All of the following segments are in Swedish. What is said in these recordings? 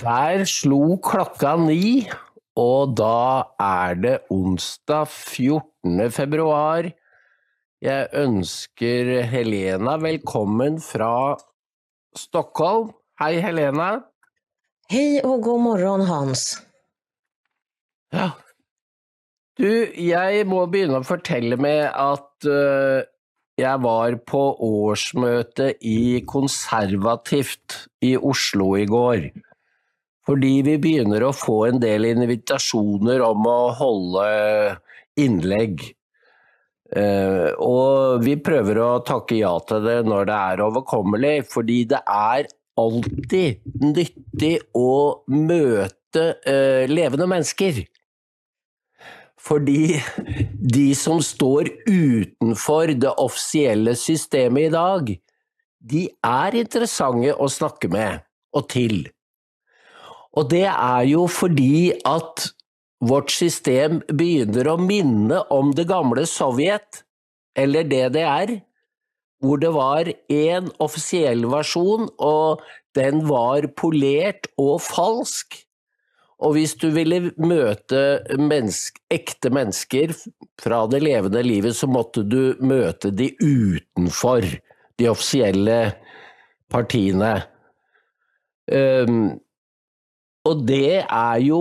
Der slo klokka ni, og da er det onsdag 14. februar. Jeg ønsker Helena velkommen fra Stockholm. Hei, Helena. Hej och god morgon Hans. Ja. Du, jeg må begynne å fortelle med at øh, jeg var på årsmøte i Konservativt i Oslo i går. Fordi vi begynner å få en del invitasjoner om å holde innlegg. Eh, og vi prøver å takke ja til det når det er overkommelig, fordi det er alltid nyttig å møte eh, levende mennesker. Fordi de som står utenfor det offisielle systemet i dag, de er interessante å snakke med og til. Og det er jo fordi at vårt system begynner å minne om det gamle Sovjet, eller DDR, hvor det var én offisiell versjon, og den var polert og falsk. Og hvis du ville møte menneske, ekte mennesker fra det levende livet, så måtte du møte de utenfor de offisielle partiene. Um, og det er jo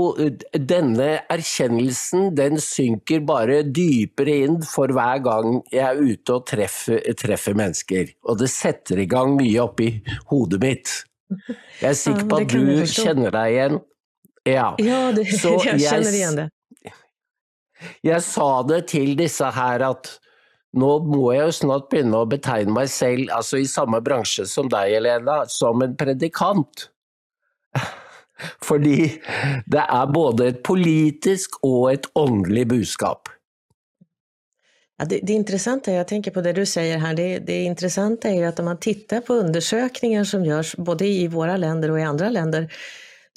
Denne erkjennelsen den synker bare dypere inn for hver gang jeg er ute og treffer, treffer mennesker. Og det setter i gang mye oppi hodet mitt. Jeg er sikker på at du kjenner deg igjen. Ja, ja det, Så jeg kjenner igjen det. Jeg sa det til disse her at nå må jeg jo snart begynne å betegne meg selv, altså i samme bransje som deg, Helena, som en predikant. Fordi det er både et politisk og et åndelig budskap. Ja, det, det intressanta, jag tänker på det du säger här, det, det intressanta är ju att om man tittar på undersökningar som görs både i våra länder och i andra länder,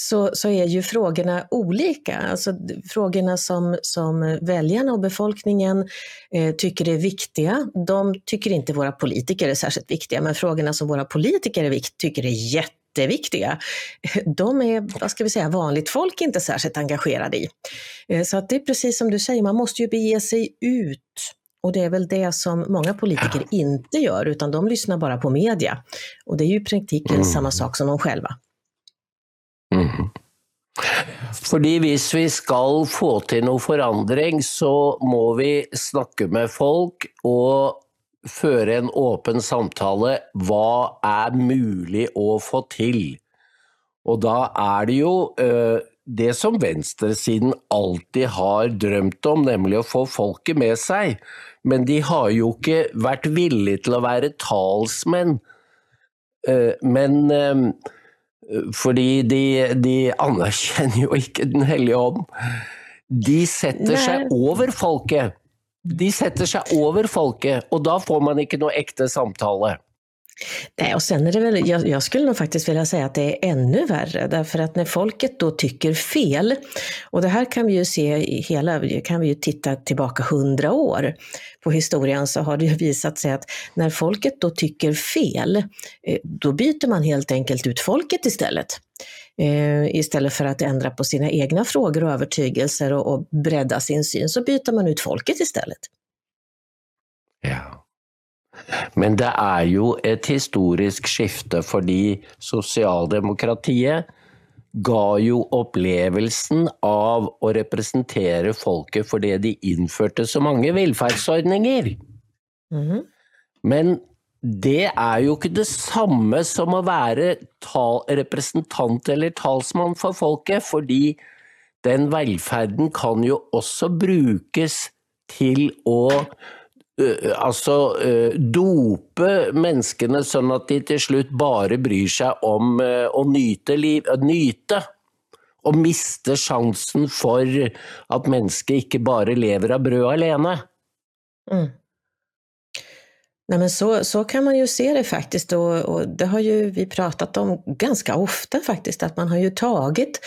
så, så är ju frågorna olika. Alltså frågorna som, som väljarna och befolkningen eh, tycker är viktiga, de tycker inte våra politiker är särskilt viktiga, men frågorna som våra politiker är vikt, tycker är jätteviktiga, de är, vad ska vi säga, vanligt folk inte särskilt engagerade i. Eh, så att det är precis som du säger, man måste ju bege sig ut och det är väl det som många politiker inte gör, utan de lyssnar bara på media. Och det är ju i praktiken mm. samma sak som de själva. Fordi hvis vi skal få til noe forandring, så må vi snakke med folk og føre en åpen samtale. Hva er mulig å få til? Og da er det jo eh, det som venstresiden alltid har drømt om, nemlig å få folket med seg. Men de har jo ikke vært villige til å være talsmenn. Eh, men eh, fordi de, de, anerkjenner jo ikke Den hellige ånd. De setter Nei. seg over folket. De setter seg over folket, och då får man inte någon äkta samtale. Nej, och sen är det väl, jag, jag, skulle nog faktiskt vilja säga att det är ännu värre, därför att när folket då tycker fel, och det här kan vi ju se i hela, kan vi ju titta tillbaka hundra år på historien, så har det ju visat sig att när folket då tycker fel, eh, då byter man helt enkelt ut folket istället. Eh, istället för att ändra på sina egna frågor och övertygelser och, och bredda sin syn, så byter man ut folket istället. Ja. Men det er jo et historisk skifte fordi sosialdemokratiet ga jo opplevelsen av å representere folket fordi de innførte så mange velferdsordninger. Mm. Men det er jo ikke det samme som å være tal, representant eller talsmann for folket, fordi den velferden kan jo også brukes til å altså dope menneskene sånn at de til slutt bare bryr seg om eh, å nyte liv, nyte. Og miste sjansen for at mennesket ikke bare lever av brød alene. Mm. Nej, men så, så kan man ju se det faktiskt och, och, det har ju vi pratat om ganska ofta faktiskt, att man har ju tagit,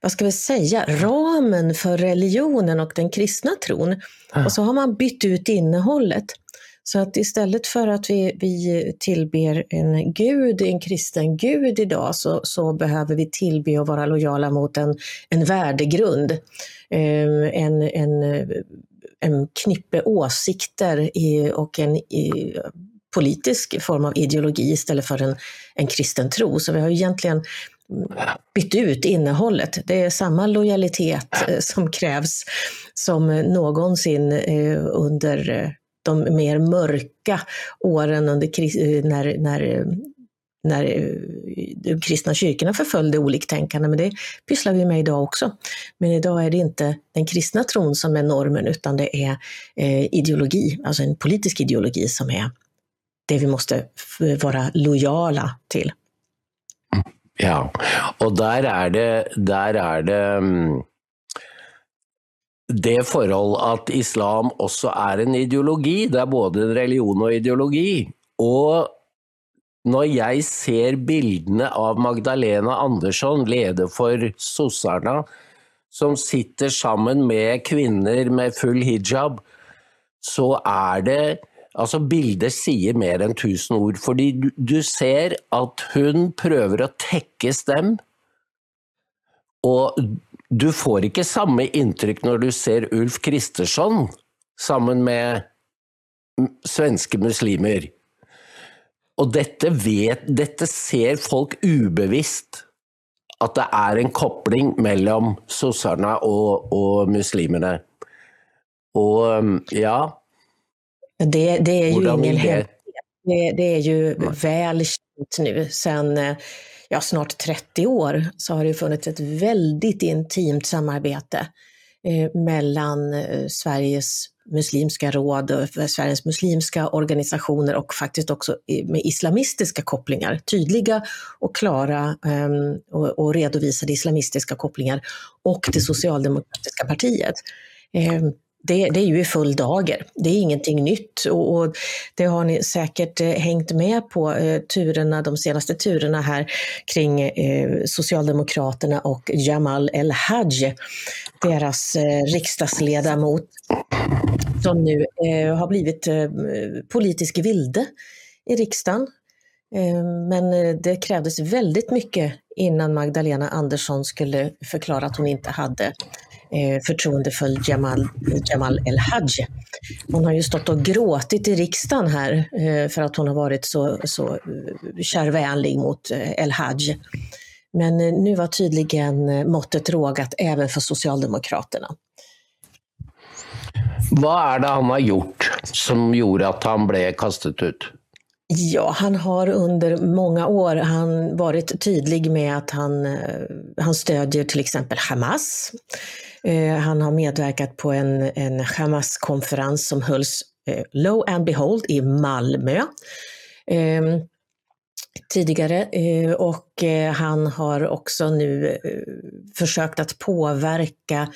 vad ska vi säga, ramen för religionen och den kristna tron och så har man bytt ut innehållet. Så att istället för att vi, vi tillber en gud, en kristen gud idag, så, så behöver vi tillbe och vara lojala mot en, en värdegrund. Eh, en, en, en knippe åsikter och en politisk form av ideologi istället för en, en kristen tro. Så vi har egentligen bytt ut innehållet. Det är samma lojalitet eh, som krävs som någonsin eh, under eh, de mer mörka åren under, när, när, när de kristna kyrkorna förföljde oliktänkande. Men det pysslar vi med idag också. Men idag är det inte den kristna tron som är normen utan det är ideologi, alltså en politisk ideologi som är det vi måste vara lojala till. Ja, og der er det, der er det mm, det forhold at islam også er en ideologi. Det er både en religion og ideologi. Og når jeg ser bildene av Magdalena Andersson, leder for sossarna som sitter sammen med kvinner med full hijab, så er det Altså, bildet sier mer enn tusen ord, fordi du, du ser at hun prøver å tekkes dem, og du får ikke samme inntrykk når du ser Ulf Kristersson sammen med svenske muslimer. Og dette, vet, dette ser folk ubevisst, at det er en kobling mellom sosserne og, og muslimene. Og ja, det, det är ju ingen hemlighet. Det, det, är ju mm. väl känt nu. Sen eh, ja, snart 30 år så har det funnits ett väldigt intimt samarbete eh, mellan eh, Sveriges muslimska råd, och Sveriges muslimska organisationer och faktiskt också med islamistiska kopplingar. Tydliga och klara eh, och, och redovisade islamistiska kopplingar och det socialdemokratiska partiet. Det, det, är ju i full dager. Det är ingenting nytt och, och det har ni säkert eh, hängt med på eh, turerna, de senaste turerna här kring eh, Socialdemokraterna och Jamal El-Haj, deras eh, riksdagsledamot som nu eh, har blivit eh, politisk vilde i riksdagen. Eh, men eh, det krävdes väldigt mycket innan Magdalena Andersson skulle förklara att hon inte hade eh, förtroende för Jamal, Jamal El-Haj. Hon har ju stått och gråtit i riksdagen här eh, för att hon har varit så, så eh, kärvänlig mot El-Haj. Men nu var tydligen måttet rågat även för Socialdemokraterna. Vad är det han har gjort som gjorde att han blev kastad ut? Ja, han har under många år han varit tydlig med att han, han stödjer till exempel Hamas. Eh, han har medverkat på en, en Hamas-konferens som hölls, eh, low and behold, i Malmö. Eh, tidigare eh, och eh, han har också nu eh, försökt att påverka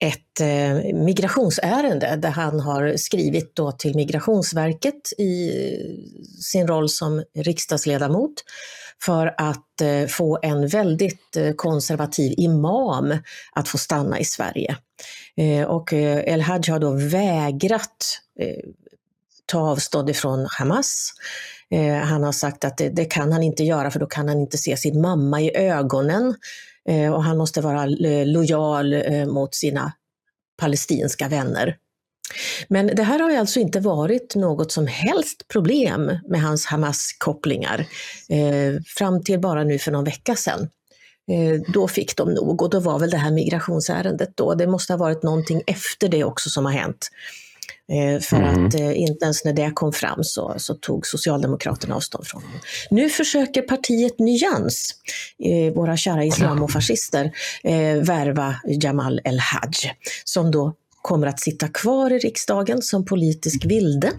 ett eh, migrationsärende där han har skrivit då till Migrationsverket i eh, sin roll som riksdagsledamot för att eh, få en väldigt eh, konservativ imam att få stanna i Sverige. Eh, och eh, El Haj har då vägrat eh, ta avstånd ifrån Hamas. Eh, han har sagt att det, det, kan han inte göra för då kan han inte se sin mamma i ögonen. Och han måste vara lojal mot sina palestinska vänner. Men det här har alltså inte varit något som helst problem med hans Hamas-kopplingar eh, fram till bara nu för någon vecka sedan. Eh, då fick de nog och då var väl det här migrationsärendet då. Det måste ha varit någonting efter det också som har hänt. Eh, för mm. att eh, inte ens när det kom fram så, så, tog Socialdemokraterna avstånd från honom. Nu försöker partiet Nyans, eh, våra kära islamofascister, eh, värva Jamal El-Haj som då kommer att sitta kvar i riksdagen som politisk vilde.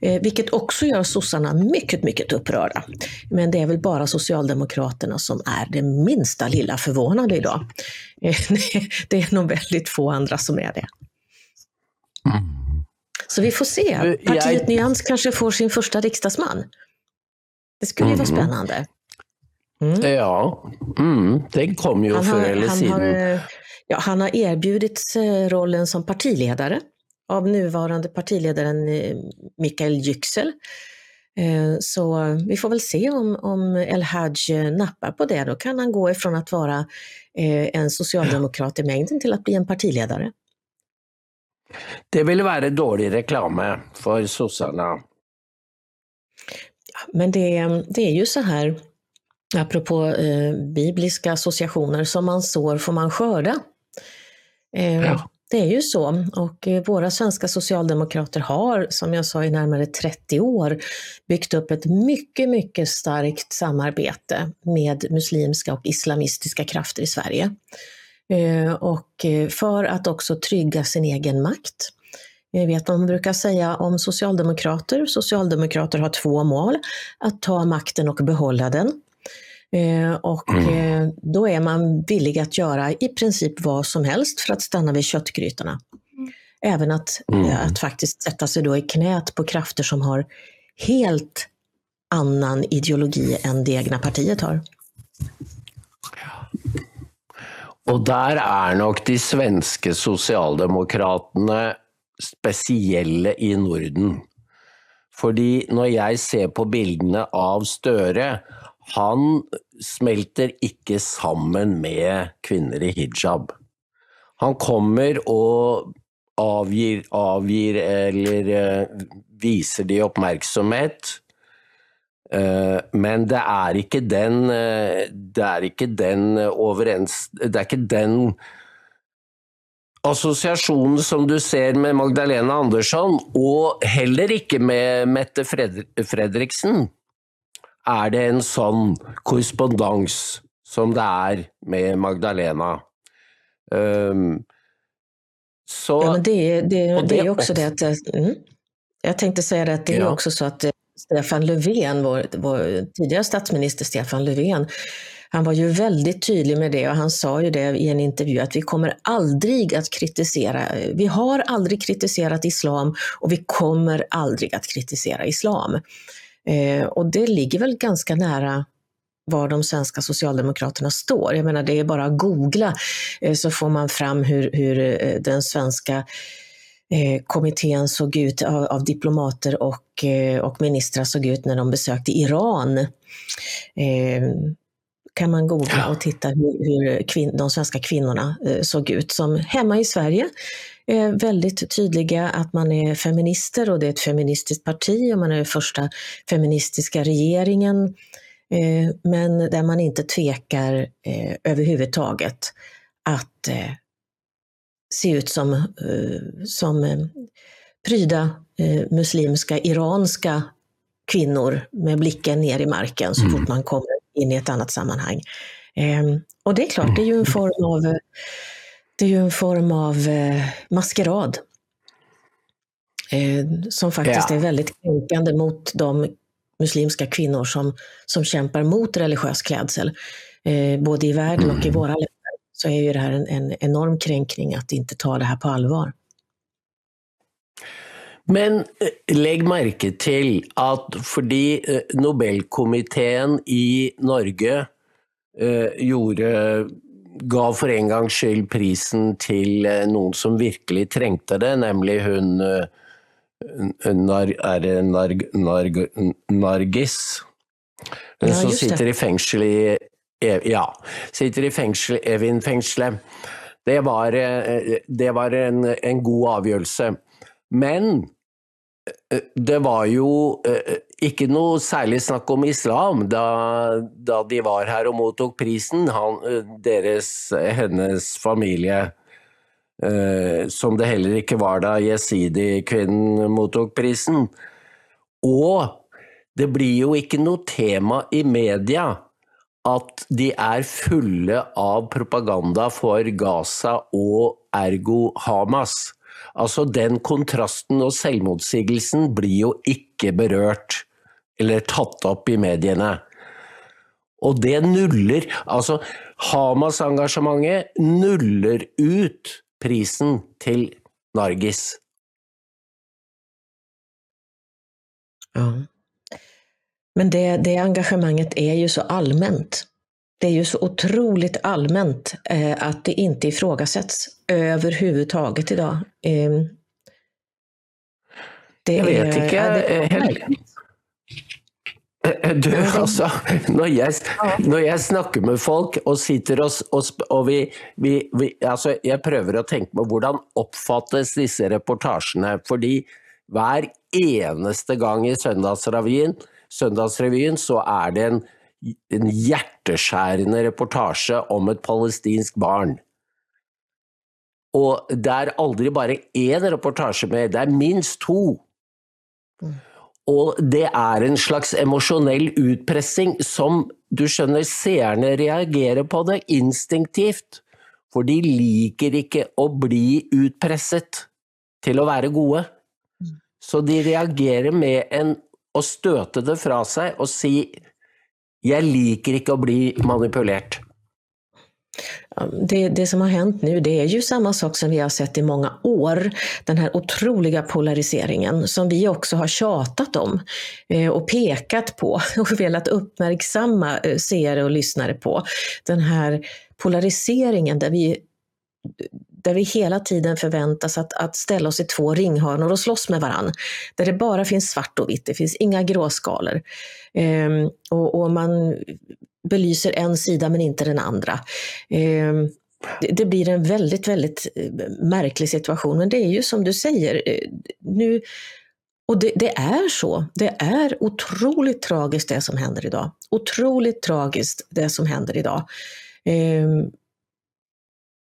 Eh, vilket också gör sossarna mycket, mycket upprörda. Men det är väl bara Socialdemokraterna som är det minsta lilla förvånade idag. Eh, det är nog väldigt få andra som är det. Mm. Så vi får se. Partiet jag... Nyans kanske får sin första riksdagsman. Det skulle mm. ju vara mm. spännande. Mm. Ja, mm. den kom ju förr eller senare. Ja, han har erbjudits rollen som partiledare av nuvarande partiledaren eh, Mikael Yüksel. Eh, så vi får väl se om, om El Haj nappar på det. Då kan han gå ifrån att vara en socialdemokrat i mängden till att bli en partiledare. Det ville vara dålig reklam för sossarna. Men det, det är ju så här, apropå eh, bibliska associationer, som man sår får man skörda. Eh, ja. Det är ju så och eh, våra svenska socialdemokrater har, som jag sa, i närmare 30 år byggt upp ett mycket, mycket starkt samarbete med muslimska och islamistiska krafter i Sverige. Eh, och för att också trygga sin egen makt. Jag vet vad man brukar säga om socialdemokrater. Socialdemokrater har två mål, att ta makten och behålla den. Eh, och mm. då är man villig att göra i princip vad som helst för att stanna vid köttgrytorna. Även att, mm. att faktiskt sätta sig då i knät på krafter som har helt annan ideologi än det egna partiet har. Och där är nog de svenska socialdemokraterna speciella i Norden. För när jag ser på bilderna av Støre, han smälter inte samman med kvinnor i hijab. Han kommer og avgir, avgir eller eh, uh, de uppmärksamhet eh, men det er ikke den eh, Det er ikke den overens... Det er ikke den assosiasjonen som du ser med Magdalena Andersson, og heller ikke med Mette Fredriksen, er det en sånn korrespondans som det er med Magdalena. Um, så, ja, men det, det, det, det är också det att, mm, jag tänkte säga det att det är ja. också så att Stefan Löfven, vår, vår tidigare statsminister Stefan Löfven, han var ju väldigt tydlig med det och han sa ju det i en intervju att vi kommer aldrig att kritisera, vi har aldrig kritiserat islam och vi kommer aldrig att kritisera islam. Eh, och det ligger väl ganska nära var de svenska socialdemokraterna står. Jag menar, det är bara att googla eh, så får man fram hur, hur eh, den svenska eh, kommittén såg ut av, av diplomater och, eh, och ministrar såg ut när de besökte Iran. Eh, kan man googla och titta hur, hur kvin- de svenska kvinnorna eh, såg ut. Som hemma i Sverige väldigt tydliga att man är feminister och det är ett feministiskt parti och man är den första feministiska regeringen. Eh, men där man inte tvekar eh, överhuvudtaget att se ut som, eh, som eh, pryda eh, muslimska, iranska kvinnor med blicken ner i marken så mm. fort man kommer in i ett annat sammanhang. Ehm, och det är klart, det är ju en form av, det är ju en form av maskerad. Som faktiskt ja. är väldigt kränkande mot de muslimska kvinnor som, som kämpar mot religiös klädsel. Både i världen och i mm. våra länder så är ju det här en, en enorm kränkning att inte ta det här på allvar. Men eh, lägg märke till att fordi eh, Nobelkomiteen i Norge eh, gjorde, gav för en gångs skull prisen till eh, någon som verkligen trängte det, nämligen hon eh, Nar, är det Nar, Nar, Nargis, ja, som sitter i fängelse i ja, sitter i fengsel, Evin-fengselet. Det var, eh, det var en, en god avgjørelse. Men det var jo ikke noe særlig snakk om islam da, da de var her og mottok prisen. Han, eh, deres, eh, hennes familie, eh, som det heller ikke var da jesidi-kvinnen mottok prisen. Og det blir jo ikke noe tema i media at de er fulle av propaganda for Gaza og ergo Hamas. Altså Den kontrasten og selvmotsigelsen blir jo ikke berørt eller tatt opp i mediene. Og det nuller Altså, Hamas-engasjementet nuller ut prisen til Nargis. Ja. Men det, det engagemanget är ju så allmänt. Det är ju så otroligt allmänt eh, att det inte ifrågasätts överhuvudtaget idag. Eh, Det Jeg vet är- ikke ja, det Du, altså, når jeg, når jeg snakker med folk og sitter og, og, og vi, vi, vi altså, Jeg prøver å tenke på hvordan oppfattes disse reportasjene. Fordi hver eneste gang i Søndagsrevyen, Søndagsrevyen så er det en, en hjerteskjærende reportasje om et palestinsk barn. Og det er aldri bare én reportasje med, det er minst to. Og det er en slags emosjonell utpressing som du skjønner seerne reagerer på det instinktivt. For de liker ikke å bli utpresset til å være gode. Så de reagerer med en, å støte det fra seg og si 'jeg liker ikke å bli manipulert'. Ehm, det, det som har hänt nu det är ju samma sak som vi har sett i många år. Den här otroliga polariseringen som vi också har tjatat om eh, och pekat på och velat uppmärksamma eh, seare och lyssnare på. Den här polariseringen där vi, där vi hela tiden förväntas att, att ställa oss i två ringhörnor och slåss med varann. Där det bara finns svart och vitt, det finns inga gråskalor. Ehm, och, och man belyser en sida men inte den andra. Ehm, det, blir en väldigt, väldigt eh, märklig situation. Men det är ju som du säger, eh, nu, och det, det är så. Det är otroligt tragiskt det som händer idag. Otroligt tragiskt det som händer idag. Ehm,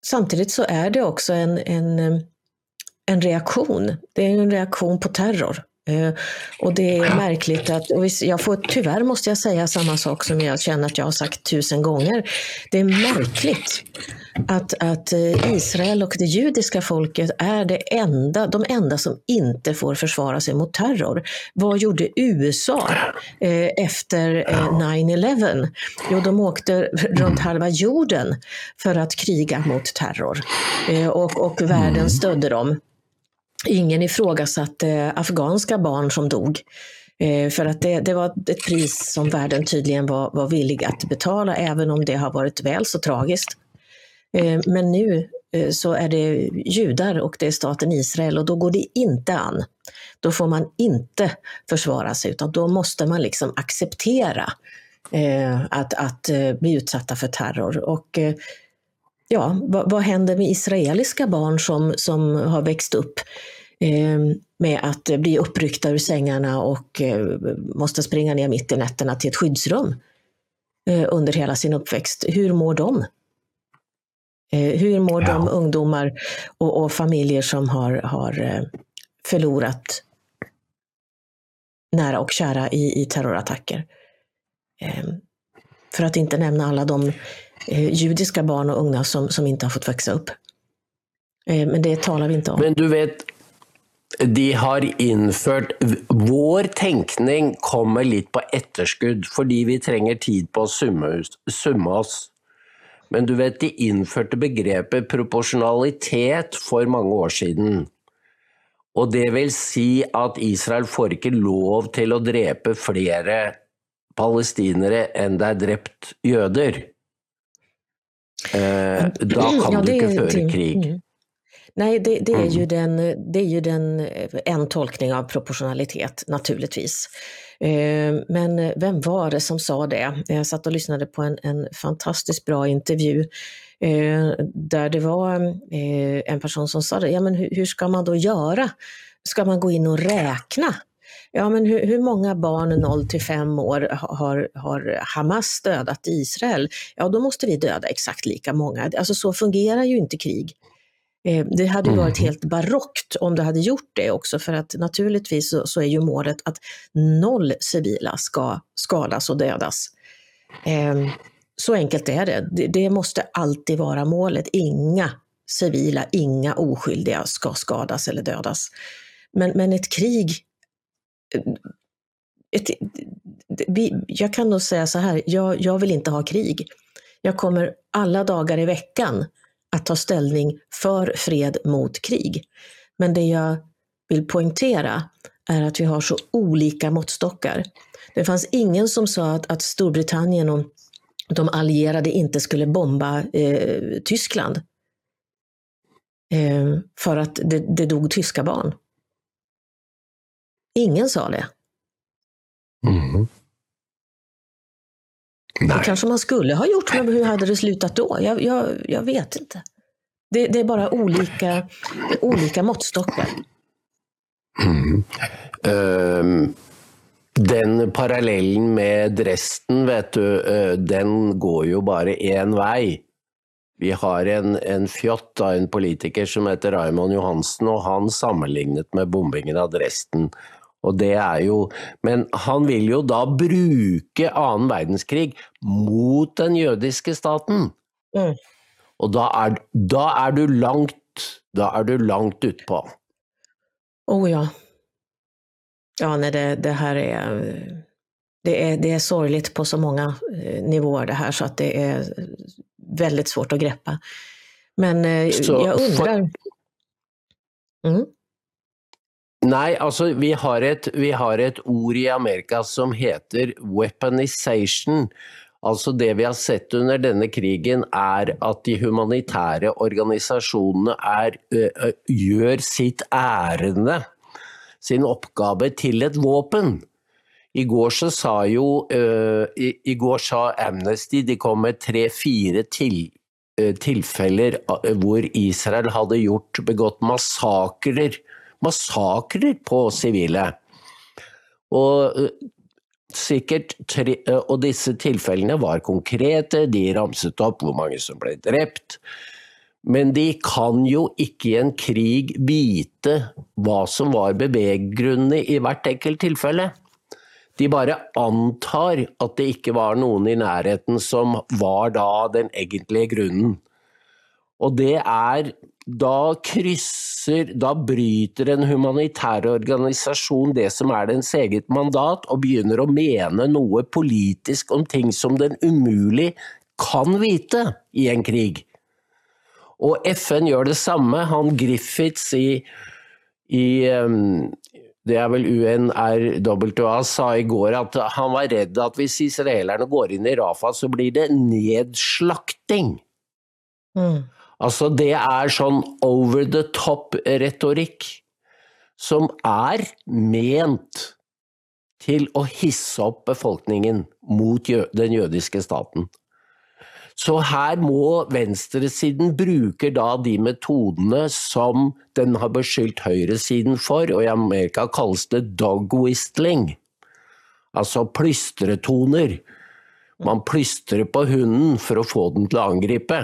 samtidigt så är det också en, en, en reaktion. Det är en reaktion på terror. Eh, Och det är märkligt att, och jag får, tyvärr måste jag säga samma sak som jag känner att jag har sagt tusen gånger. Det är märkligt att, att eh, Israel och det judiska folket är det enda, de enda som inte får försvara sig mot terror. Vad gjorde USA eh, efter eh, 9-11? Jo, de åkte runt halva jorden för att kriga mot terror. Och, och världen stödde dem. Ingen ifrågasatte afghanska barn som dog. Eh, för att det, det var ett pris som världen tydligen var, var villig att betala, även om det har varit väl så tragiskt. Eh, men nu eh, så är det judar och det är staten Israel och då går det inte an. Då får man inte försvara sig utan då måste man liksom acceptera att, att bli utsatta för terror. Och ja, vad, vad händer med israeliska barn som, som har växt upp eh, med att bli uppryckta ur sängarna och eh, måste springa ner mitt i nätterna till ett skyddsrum eh, under hela sin uppväxt? Hur mår de? Eh, hur mår Ja. de ungdomar och, och familjer som har, har eh, förlorat nära och kära i, i terrorattacker? Eh, för att inte nämna alla de eh, judiska barn och unga som, som inte har fått växa upp. Eh, men det talar vi inte om. Men du vet, de har infört... Vår tenkning kommer lite på etterskudd, för vi tränger tid på att summa, summe oss. Men du vet, de införde begreppet proportionalitet för många år sedan. Och det vill säga att Israel får inte lov till att dräpa fler palestinere än det er judar. jøder. Eh, da kan Ja, det føre till- krig. mm. Nej, det, det, är ju den, det är ju den, eh, en tolkning av proportionalitet naturligtvis. Eh, Men vem var det som sa det? Jag satt och lyssnade på en, en fantastiskt bra intervju eh, där det var en person som sa det. Ja, men hur, hur ska man då göra? Ska man gå in och räkna? Ja, men hur, hur många barn 0 till 5 år ha- har, har Hamas dödat i Israel? Ja, då måste vi döda exakt lika många. Alltså så fungerar ju inte krig. Eh, Det hade ju varit helt barockt om det hade gjort det också för att naturligtvis så, så är ju målet att noll civila ska skadas och dödas. Eh, Så enkelt är det. det. Det måste alltid vara målet. Inga civila, inga oskyldiga ska skadas eller dödas. Men, men ett krig ett, vi, jag kan nog säga så här, jag, jag vill inte ha krig. Jag kommer alla dagar i veckan att ta ställning för fred mot krig. Men det jag vill poängtera är att vi har så olika måttstockar. Det fanns ingen som sa att, att Storbritannien och de allierade inte skulle bomba eh, Tyskland. Eh, för att det, det dog tyska barn. Ingen sa det. Mm. Det kanske man skulle ha gjort, men hur hade det slutat då? Jag, jag, jag vet inte. Det, det, är bara olika, olika måttstockar. Mm. Um, den parallellen med Dresden, vet du, uh, den går ju bara en väg. Vi har en, en fjott av en politiker som heter Raymond Johansen, och han sammenlignet med bombingen av Dresden. Og det er jo, men han vil jo da bruke annen verdenskrig mot den jødiske staten. Mm. Og da er, da er, du langt Da er du langt utpå. Oh ja. Ja, nej, det, det här är det, är... det är sorgligt på så många eh, nivåer det här så att det är väldigt svårt att greppa. Men eh, så, jag undrar... Mm. Nej, alltså vi har, ett, vi har ett ord i Amerika som heter weaponization. Alltså det vi har sett under denna krigen är att de humanitära organisationerna är, äh, gör sitt ärende, sin uppgave till ett vapen. Igår så sa ju, uh, igår sa Amnesty, de kom med tre, fyra till, tillfällen där Israel hade gjort, begått massakrer massakrer på sivile. Og eh, sikkert tre, eh, og disse tilfellene var konkrete, de ramset opp hvor mange som ble drept. Men de kan jo ikke i en krig vite hva som var beveggrunnene i hvert enkelt tilfelle. De bare antar at det ikke var noen i nærheten som var da den egentlige grunnen. Og det er da krysser Da bryter en humanitær organisasjon det som er dens eget mandat, og begynner å mene noe politisk om ting som den umulig kan vite i en krig. Og FN gjør det samme. Han Griffiths i, i det er vel UNRWA sa i går at han var redd at hvis israelerne går inn i Rafa, så blir det nedslakting. Mm. Altså, det er sånn over the top-retorikk som er ment til å hisse opp befolkningen mot den jødiske staten. Så her må venstresiden bruke da de metodene som den har beskyldt høyresiden for, og i Amerika kalles det dog whistling, altså plystretoner. Man plystrer på hunden for å få den til å angripe.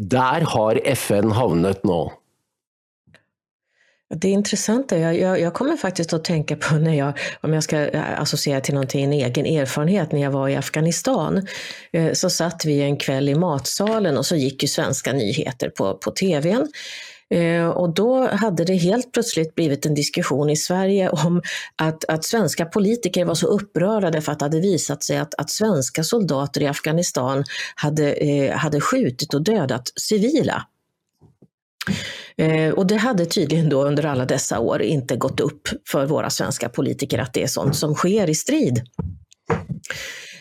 Där har FN hamnat nu. Det är intressant. Jag, jag, jag, kommer faktiskt att tänka på när jag, om jag ska eh, associera till någonting, en egen erfarenhet, när jag var i Afghanistan. Eh, så satt vi en kväll i matsalen och så gick ju svenska nyheter på, på tvn. Eh, och då hade det helt plötsligt blivit en diskussion i Sverige om att, att svenska politiker var så upprörda för att det hade visat sig att, att svenska soldater i Afghanistan hade, eh, hade skjutit och dödat civila. Eh, och det hade tydligen då under alla dessa år inte gått upp för våra svenska politiker att det är sånt som sker i strid.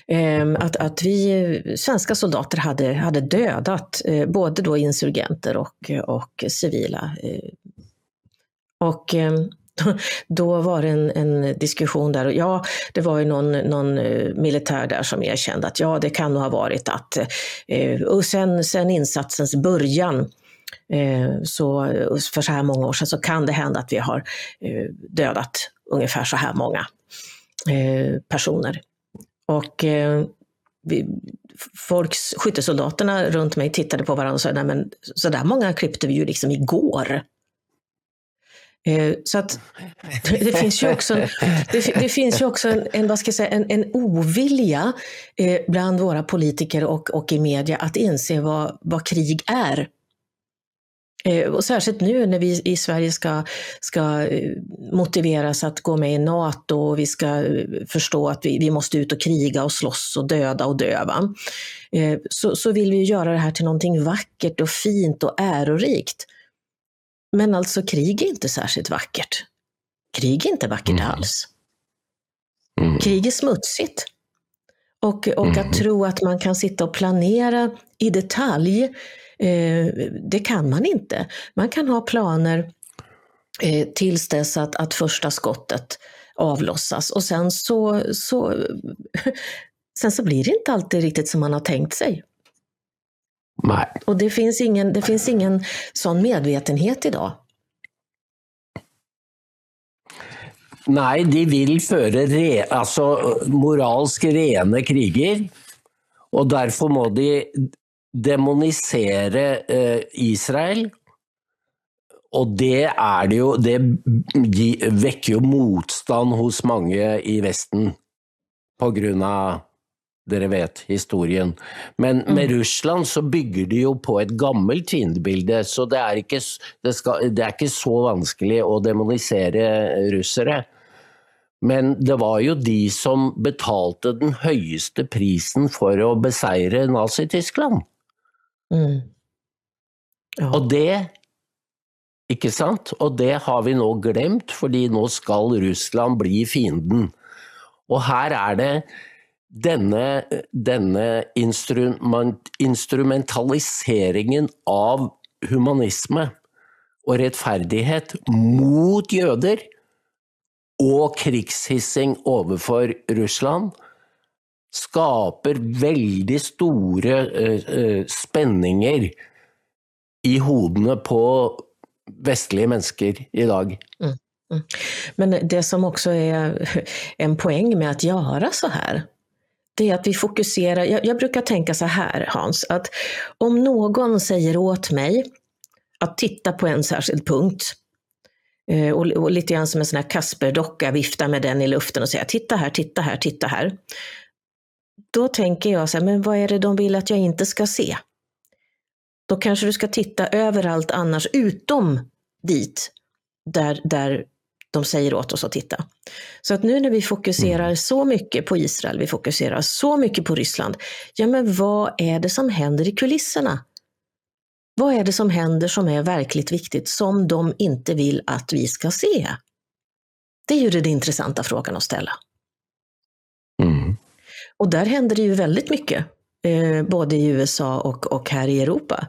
Ehm, att, att vi svenska soldater hade, hade dödat eh, både då insurgenter och, och civila. Eh, och ehm, då var det en, en, diskussion där, och ja, det var ju någon, någon eh, militär där som erkände att ja, det kan nog ha varit att, eh, och sen, sen insatsens början, eh, så för så här många år sedan, så kan det hända att vi har dödat ungefär så här många personer. Och eh, vi, folks, skyttesoldaterna runt mig tittade på varandra och sa, nej men så där många klippte vi ju liksom igår. Eh, så att det finns ju också, det, det finns ju också en, en, vad ska jag säga, en, en ovilja eh, bland våra politiker och, och i media att inse vad, vad krig är. Eh, och särskilt nu när vi i Sverige ska, ska eh, motiveras att gå med i NATO och vi ska eh, förstå att vi, vi måste ut och kriga och slåss och döda och döva. Så, så vill vi göra det här till någonting vackert och fint och ärorikt. Men alltså krig är inte särskilt vackert. Krig är inte vackert mm. alls. Mm. Krig är smutsigt. Och, och mm. att tro att man kan sitta och planera i detalj det kan man inte. Man kan ha planer eh, tills dess att, att första skottet avlossas. Och sen så, så, sen så blir det inte alltid riktigt som man har tänkt sig. Nej. Och det finns ingen, det finns ingen sån medvetenhet idag. Nei, de vil føre re, altså, moralsk rene kriger. Og derfor må de demonisere eh, Israel. Og det er det jo Det de vekker jo motstand hos mange i Vesten på grunn av dere vet historien. Men med Russland så bygger de jo på et gammelt fiendebilde, så det er, ikke, det, skal, det er ikke så vanskelig å demonisere russere. Men det var jo de som betalte den høyeste prisen for å beseire Nazi-Tyskland. Mm. Ja. Og det Ikke sant? Og det har vi nå glemt, fordi nå skal Russland bli fienden. Og her er det denne, denne instrument, instrumentaliseringen av humanisme og rettferdighet mot jøder og krigshissing overfor Russland skaper veldig store eh, eh, spenninger i hodene på vestlige mennesker i dag. Mm, mm. Men det som också är en poäng med att göra så här, det är att vi fokuserar, jag, jag brukar tänka så här Hans, att om någon säger åt mig att titta på en särskild punkt, eh, och, och lite grann som en sån här Kasper-docka, vifta med den i luften och säga titta här, titta här, titta här. Då tänker jag så här, men vad är det de vill att jag inte ska se? Då kanske du ska titta överallt annars utom dit där, där de säger åt oss att titta. Så att nu när vi fokuserar så mycket på Israel, vi fokuserar så mycket på Ryssland, ja men vad är det som händer i kulisserna? Vad är det som händer som är verkligt viktigt som de inte vill att vi ska se? Det är ju den intressanta frågan att ställa. Mm. Och där händer det ju väldigt mycket, eh, både i USA och, och här i Europa.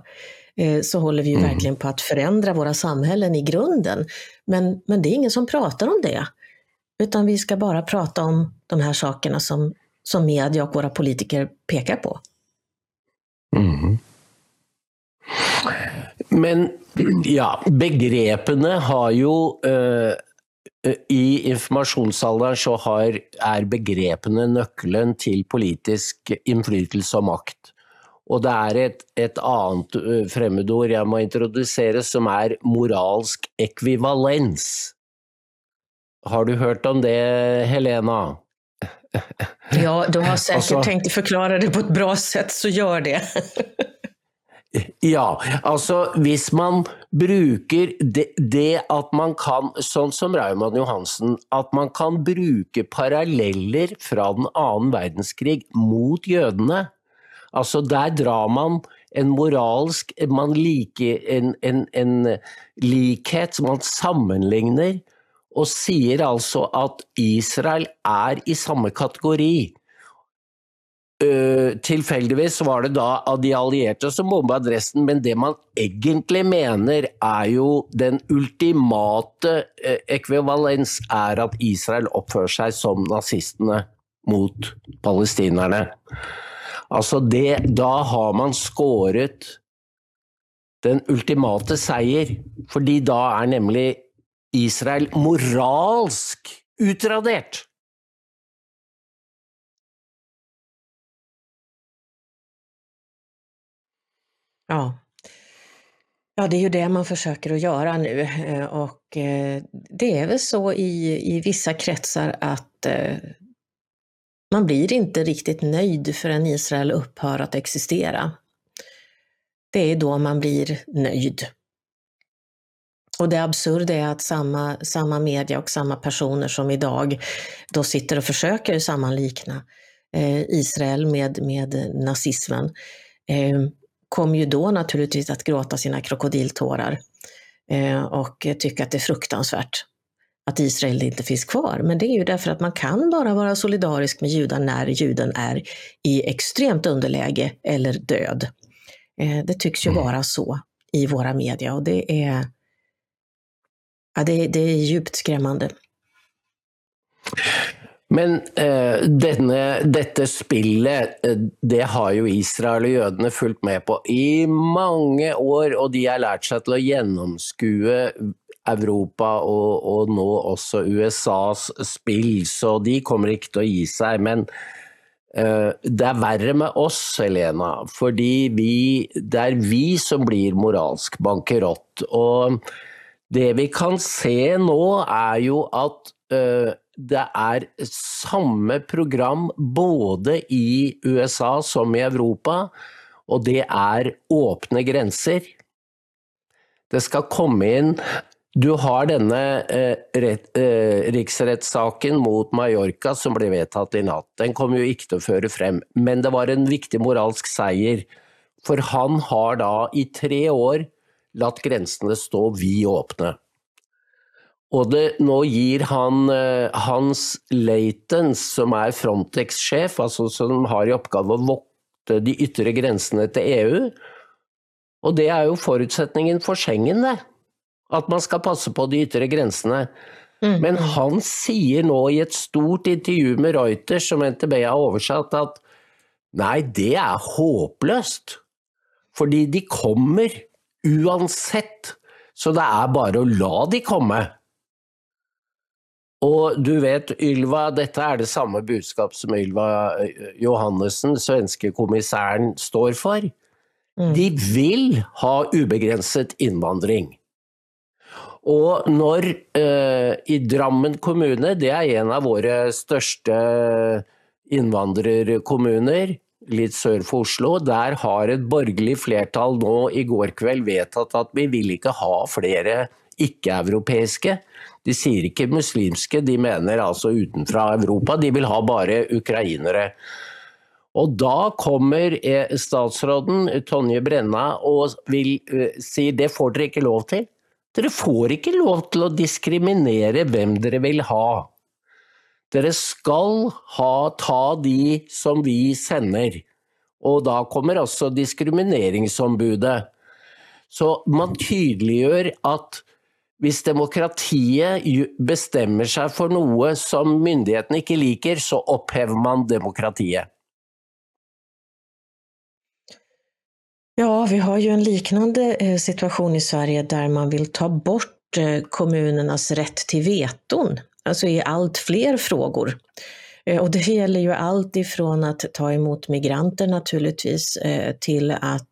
Eh, så håller vi ju Mm. verkligen på att förändra våra samhällen i grunden. Men, men det är ingen som pratar om det. Utan vi ska bara prata om de här sakerna som, som media och våra politiker pekar på. Mhm. Men ja, begrepene har jo eh, I informasjonsalderen så har, er begrepene nøkkelen til politisk innflytelse og makt. Og det er et, et annet eh, fremmedord jeg må introdusere, som er moralsk ekvivalens. Har du hørt om det, Helena? Ja, du har säkert Alltså- tänkt förklara det på ett bra sätt, så gör det. Ja, altså hvis man bruker det, det at man kan, sånn som Raymond Johansen, at man kan bruke paralleller fra den annen verdenskrig mot jødene. Altså der drar man en moralsk man liker en, en, en likhet som man sammenligner, og sier altså at Israel er i samme kategori. Øh, tilfeldigvis var det da av de allierte som bomba Dresden, men det man egentlig mener er jo den ultimate eh, ekvivalens er at Israel oppfører seg som nazistene mot palestinerne. Altså det, da har man skåret den ultimate seier, fordi da er nemlig Israel moralsk utradert. Ja. Ja, det är ju det man försöker att göra nu eh, och eh, det är väl så i, i vissa kretsar att eh, man blir inte riktigt nöjd förrän Israel upphör att existera. Det är då man blir nöjd. Och det absurda är att samma, samma media och samma personer som idag då sitter och försöker sammanlikna eh, Israel med, med nazismen eh, kommer ju då naturligtvis att gråta sina krokodiltårar eh, och tycka att det är fruktansvärt att Israel inte finns kvar. Men det är ju därför att man kan bara vara solidarisk med judar när juden är i extremt underläge eller död. Eh, det tycks ju Mm. vara så i våra media och det är Ja, det, det är djupt skrämmande. Men eh, denne, dette spillet, eh, det har jo Israel og jødene fulgt med på i mange år, og de har lært seg til å gjennomskue Europa og, og nå også USAs spill, så de kommer ikke til å gi seg. Men eh, det er verre med oss, Helena, fordi vi, det er vi som blir moralsk bankerott. Og det vi kan se nå, er jo at eh, det er samme program både i USA som i Europa, og det er åpne grenser. Det skal komme inn Du har denne eh, rett, eh, riksrettssaken mot Mallorca som ble vedtatt i natt. Den kommer jo ikke til å føre frem, men det var en viktig moralsk seier. For han har da i tre år latt grensene stå vid åpne. Og det, nå gir han uh, Hans Leitens, som er Frontex-sjef, altså som har i oppgave å vokte de ytre grensene til EU. Og det er jo forutsetningen for Schengen, det. At man skal passe på de ytre grensene. Mm. Men han sier nå i et stort intervju med Reuters, som NTB har oversatt, at nei, det er håpløst. Fordi de kommer uansett. Så det er bare å la de komme. Og du vet, Ylva, dette er det samme budskap som Ylva eh, Johannessen, svenske kommissæren, står for. Mm. De vil ha ubegrenset innvandring. Og når eh, i Drammen kommune, det er en av våre største innvandrerkommuner, litt sør for Oslo, der har et borgerlig flertall nå i går kveld vedtatt at vi vil ikke ha flere ikke-europeiske. De sier ikke muslimske, de mener altså utenfra Europa. De vil ha bare ukrainere. Og da kommer eh, statsråden Tonje Brenna og vil eh, si det får dere ikke lov til. Dere får ikke lov til å diskriminere hvem dere vil ha. Dere skal ha, ta de som vi sender. Og da kommer også diskrimineringsombudet. Så man tydeliggjør at hvis demokratiet bestemmer seg for noe som myndighetene ikke liker, så opphever man demokratiet. Ja, vi har ju en liknande eh, situation i Sverige där man vill ta bort eh, kommunernas rätt till veton, alltså i allt fler frågor. Eh, och det gäller ju allt ifrån att ta emot migranter naturligtvis till att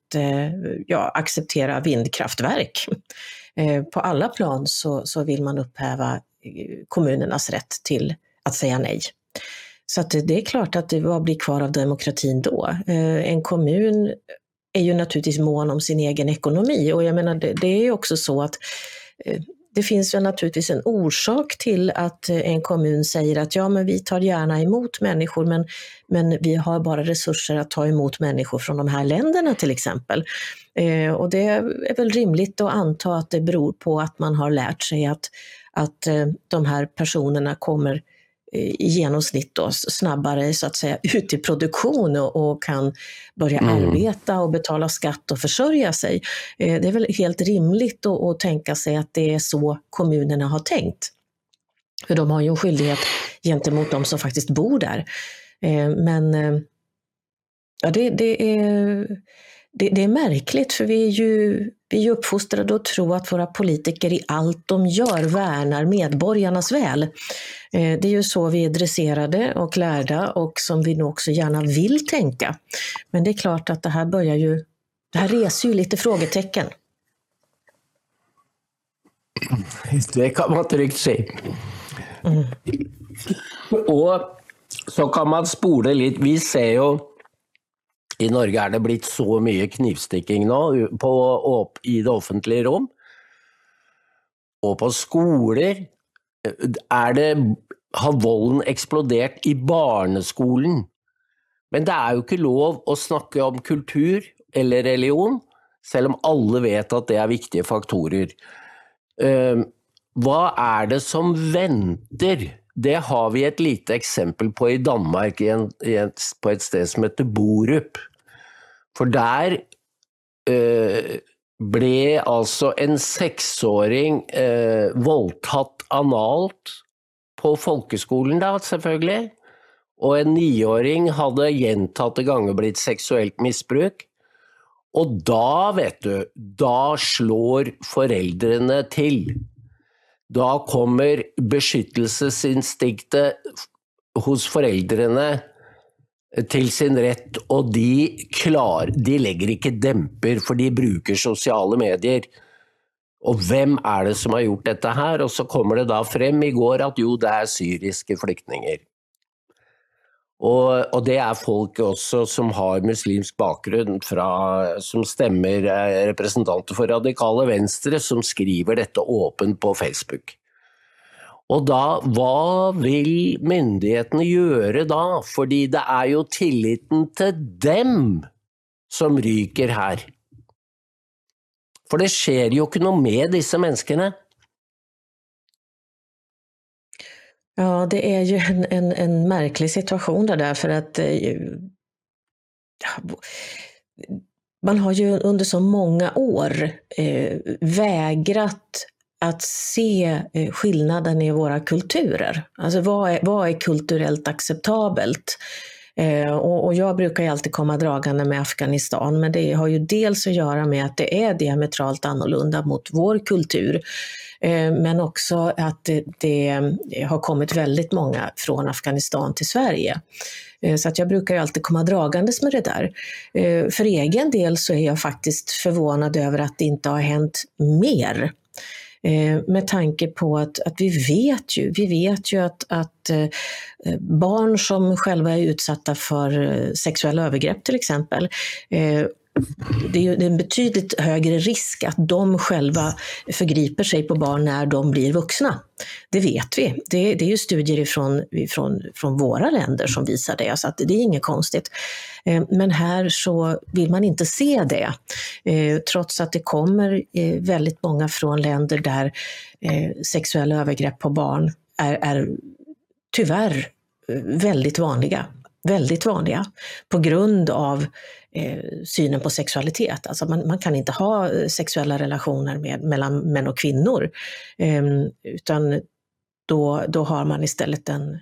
ja, acceptera vindkraftverk. Eh, på alla plan så, så vill man upphäva eh, kommunernas rätt till att säga nej. Så att det är klart att det, vad blir kvar av demokratin då? Eh, en kommun är ju naturligtvis mån om sin egen ekonomi och jag menar det, det är också så att det finns ju naturligtvis en orsak till att eh, en kommun säger att ja, men vi tar gärna emot människor, men, men vi har bara resurser att ta emot människor från de här länderna till exempel. Eh, och det är väl rimligt att anta att det beror på att man har lärt sig att, att eh, de här personerna kommer i genomsnitt då, snabbare så att säga ut i produktion och, och kan börja mm. arbeta och betala skatt och försörja sig. Eh, det är väl helt rimligt att, att tänka sig att det är så kommunerna har tänkt. För de har ju en skyldighet gentemot de som faktiskt bor där. Eh, men eh, ja, det, det är det, det, är märkligt för vi är ju vi är uppfostrade att tro att våra politiker i allt de gör värnar medborgarnas väl. Eh, det är ju så vi är dresserade och lärda och som vi nog också gärna vill tänka. Men det är klart att det här börjar ju, det här reser ju lite frågetecken. Det kan man tryggt si. Mm. Och så kan man spole lite, vi ser ju i Norge er det blitt så mye knivstikking nå på, i det offentlige rom. Og på skoler eh, det, har volden eksplodert i barneskolen. Men det er jo ikke lov å snakke om kultur eller religion, selv om alle vet at det er viktige faktorer. Ehm, hva er det som venter? Det har vi ett lite exempel på i Danmark, i en, i en, på ett sted som heter Borup. For der eh, ble altså en seksåring eh, voldtatt analt på folkeskolen, da, selvfølgelig. Og en niåring hadde gjentatte ganger blitt seksuelt misbruk. Og da, vet du, da slår foreldrene til. Da kommer beskyttelsesinstinktet hos foreldrene til sin rett, og de, klar, de legger ikke demper, for de bruker sosiale medier. Og hvem er det som har gjort dette her? Og så kommer det da frem i går at jo, det er syriske flyktninger. Og, og, det er folk også som har muslimsk bakgrunn, fra, som stemmer eh, representanter for radikale venstre, som skriver dette åpent på Facebook. Og da, hva vil myndighetene gjøre da? Fordi det er jo tilliten til dem som ryker her. For det skjer jo ikke noe med disse menneskene. Ja, det är ju en, en, en märklig situation det där för att eh, man har ju under så många år eh, vägrat att se eh, skillnaden i våra kulturer. Alltså vad är, vad är kulturellt acceptabelt? Eh, och, och, jag brukar ju alltid komma dragande med Afghanistan, men det har ju dels att göra med att det är diametralt annorlunda mot vår kultur. Eh, men också att det, det, har kommit väldigt många från Afghanistan till Sverige. Eh, så att jag brukar alltid komma dragandes med det där. Eh, för egen del så är jag faktiskt förvånad över att det inte har hänt mer. Eh, med tanke på att, att vi vet ju, vi vet ju att, att eh, barn som själva är utsatta för eh, sexuella övergrepp till exempel det är en betydligt högre risk att de själva förgriper sig på barn när de blir vuxna. Det vet vi. Det, det är ju studier ifrån, ifrån, från våra länder som visar det, så att det är inget konstigt. Eh, men här så vill man inte se det, eh, trots att det kommer eh, väldigt många från länder där sexuella övergrepp på barn är, är tyvärr väldigt vanliga väldigt vanliga på grund av eh, synen på sexualitet. Alltså man, man, kan inte ha eh, sexuella relationer med, mellan män och kvinnor, eh, utan då, då har man istället en,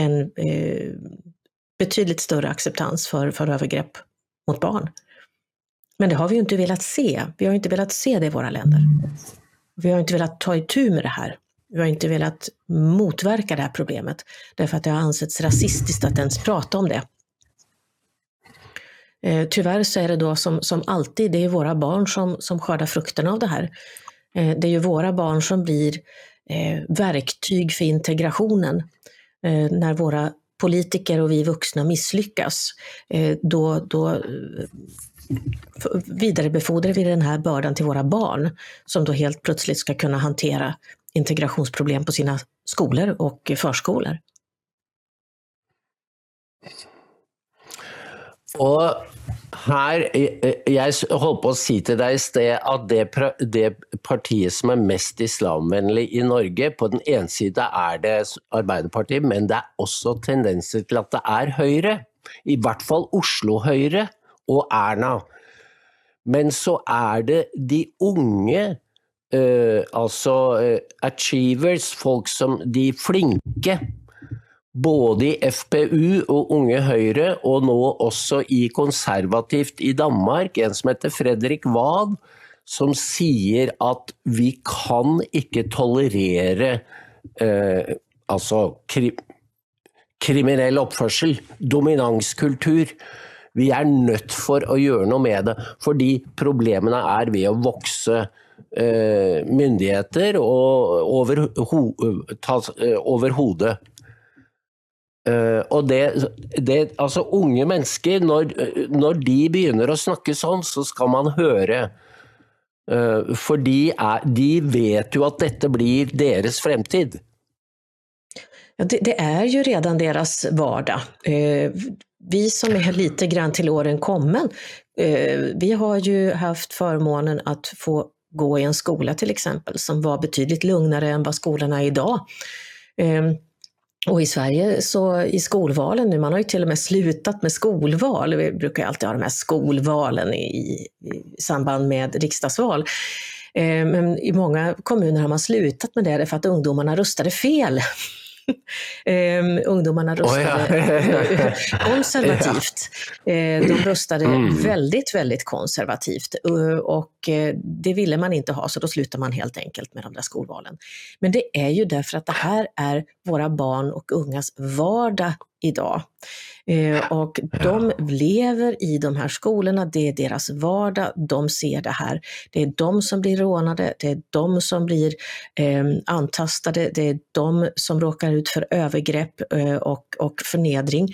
en eh, betydligt större acceptans för, för övergrepp mot barn. Men det har vi ju inte velat se. Vi har inte velat se det i våra länder. Vi har inte velat ta itu med det här. Vi har inte velat motverka det här problemet därför att det har ansetts rasistiskt att ens prata om det. Eh, tyvärr så är det då som, som alltid, det är våra barn som, som skördar frukterna av det här. Eh, det är ju våra barn som blir eh, verktyg för integrationen. Eh, när våra politiker och vi vuxna misslyckas, eh, då, då eh, vidarebefordrar vi den här bördan till våra barn som då helt plötsligt ska kunna hantera integrationsproblem på sina skolor och förskolor. Og her, Jeg holdt på å si til deg i sted at det, det, partiet som er mest islamvennlig i Norge, på den ene side er det Arbeiderpartiet, men det er også tendenser til at det er Høyre. I hvert fall Oslo Høyre og Erna. Men så er det de unge uh, alltså uh, achievers, folk som de flinke. Både i FPU och Unge Høyre, och nu också i konservativt i Danmark, en som heter Fredrik Wad, som säger att vi kan inte tolerera uh, eh, alltså, kri kriminell oppførsel, dominanskultur. Vi är nødt for å gjøre noe med det, fordi problemene är ved å vokse Eh, myndigheter og over, ho, tas eh, over hodet. Eh, og det, det, altså Unge mennesker, når, når, de begynner å snakke sånn, så skal man høre. For de, er, de, vet jo at dette blir deres fremtid. Ja, det, det, är ju redan deras vardag. Eh, vi som är lite grann till åren kommen, vi har ju haft förmånen att få gå i en skola till exempel som var betydligt lugnare än vad skolorna är idag. Ehm, och i Sverige, så i skolvalen nu, man har ju till och med slutat med skolval. Vi brukar alltid ha de här skolvalen i, i samband med riksdagsval. Ehm, men i många kommuner har man slutat med det för att ungdomarna röstade fel. Um, ungdomarna röstade oh ja. konservativt. ja. uh, de röstade mm. väldigt, väldigt konservativt uh, och uh, det ville man inte ha så då slutade man helt enkelt med de där skolvalen. Men det är ju därför att det här är våra barn och ungas vardag idag. Eh, och de lever i de här skolorna, det är deras vardag, de ser det här. Det är de som blir rånade, det är de som blir eh, antastade, det är de som råkar ut för övergrepp eh, och, och förnedring.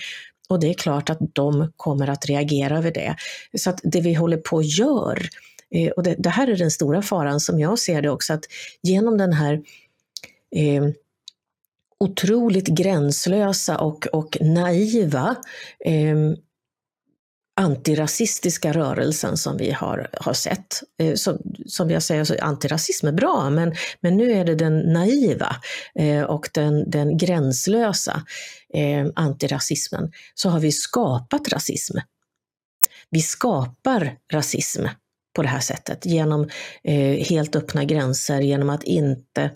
Och det är klart att de kommer att reagera över det. Så att det vi håller på och gör, eh, och det, det, här är den stora faran som jag ser det också, att genom den här eh, otroligt gränslösa och, och naiva eh, antirasistiska rörelsen som vi har, har sett. Eh, som, som jag säger, så antirasism är bra, men, men nu är det den naiva eh, och den, den gränslösa eh, antirasismen. Så har vi skapat rasism. Vi skapar rasism på det här sättet genom eh, helt öppna gränser, genom att inte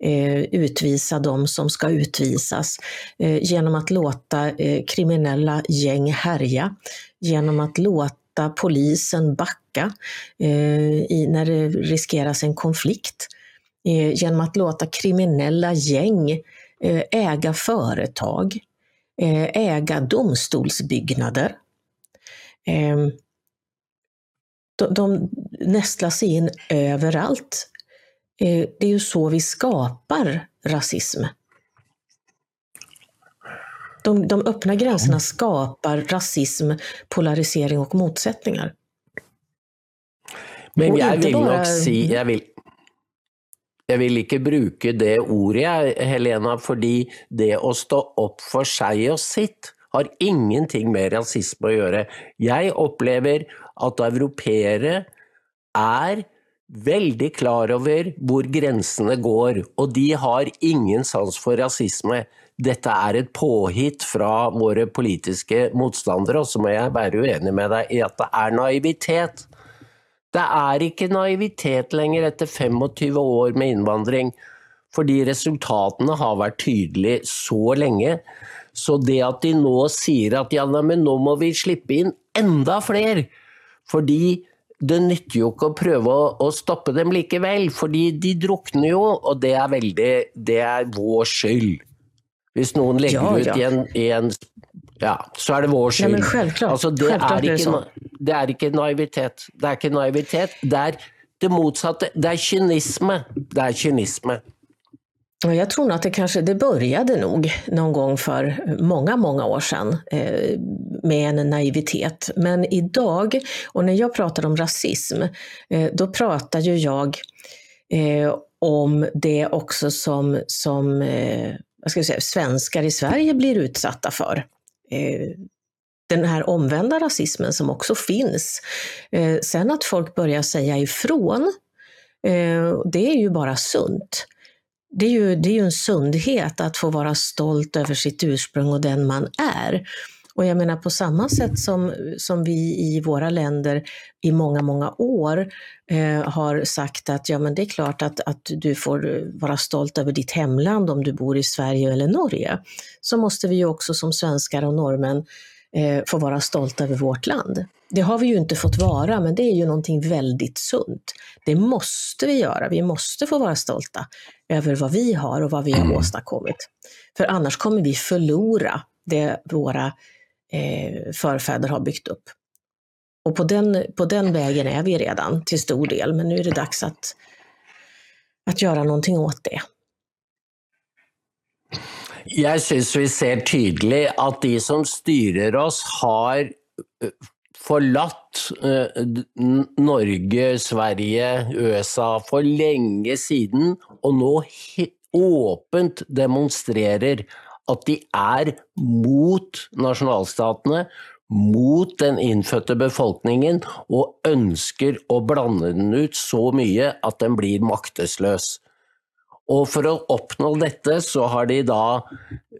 eh, utvisa de som ska utvisas, eh, genom att låta eh, kriminella gäng härja, genom att låta polisen backa eh, i, när det riskeras en konflikt, eh, genom att låta kriminella gäng eh, äga företag, eh, äga domstolsbyggnader. Ehm, de, de nästlar sig in överallt. Eh, det är ju så vi skapar rasism. De, de öppna gränserna skapar rasism, polarisering och motsättningar. Men jag vill bara... nok si jag vill, jag vill inte bruke det ordet, Helena, för det att stå upp för sig och sitt har ingenting med rasism att göra. Jag upplever at europeere er veldig klar over hvor grensene går, og de har ingen sans for rasisme. Dette er et påhitt fra våre politiske motstandere, og så må jeg være uenig med deg i at det er naivitet. Det er ikke naivitet lenger etter 25 år med innvandring, fordi resultatene har vært tydelige så lenge. Så det at de nå sier at ja, men nå må vi slippe inn enda flere, fordi det nytter jo ikke å prøve å, stoppe dem likevel, fordi de drukner jo, og det er veldig Det er vår skyld. Hvis noen legger ja, ja. ut i en, i en, Ja, så er det vår skyld. Ja, altså, det, er ikke, det, er ikke, naivitet. Det er ikke naivitet. Det er det motsatte. Det er kynisme. Det er kynisme. Jag tror nog att det kanske det började nog någon gång för många, många år sedan eh, med en naivitet. Men idag, och när jag pratar om rasism, eh, då pratar ju jag eh, om det också som, som eh, vad ska jag säga, svenskar i Sverige blir utsatta för. Eh, den här omvända rasismen som också finns. Eh, sen att folk börjar säga ifrån, eh, det är ju bara sunt det är, ju, det är ju en sundhet att få vara stolt över sitt ursprung och den man är. Och jag menar på samma sätt som, som vi i våra länder i många, många år eh, har sagt att ja, men det är klart att, att du får vara stolt över ditt hemland om du bor i Sverige eller Norge. Så måste vi ju också som svenskar och norrmän eh, få vara stolta över vårt land. Det har vi ju inte fått vara, men det är ju någonting väldigt sunt. Det måste vi göra. Vi måste få vara stolta över vad vi har och vad vi har mm. åstadkommit. För annars kommer vi förlora det våra eh, förfäder har byggt upp. Och på den, på den vägen är vi redan till stor del, men nu är det dags att, att göra någonting åt det. Jag syns vi ser tydligt att de som styr oss har forlatt Norge, Sverige, USA for lenge siden, og nå åpent demonstrerer at de er mot nasjonalstatene, mot den innfødte befolkningen, og ønsker å blande den ut så mye at den blir maktesløs. Og for å oppnå dette, så har de da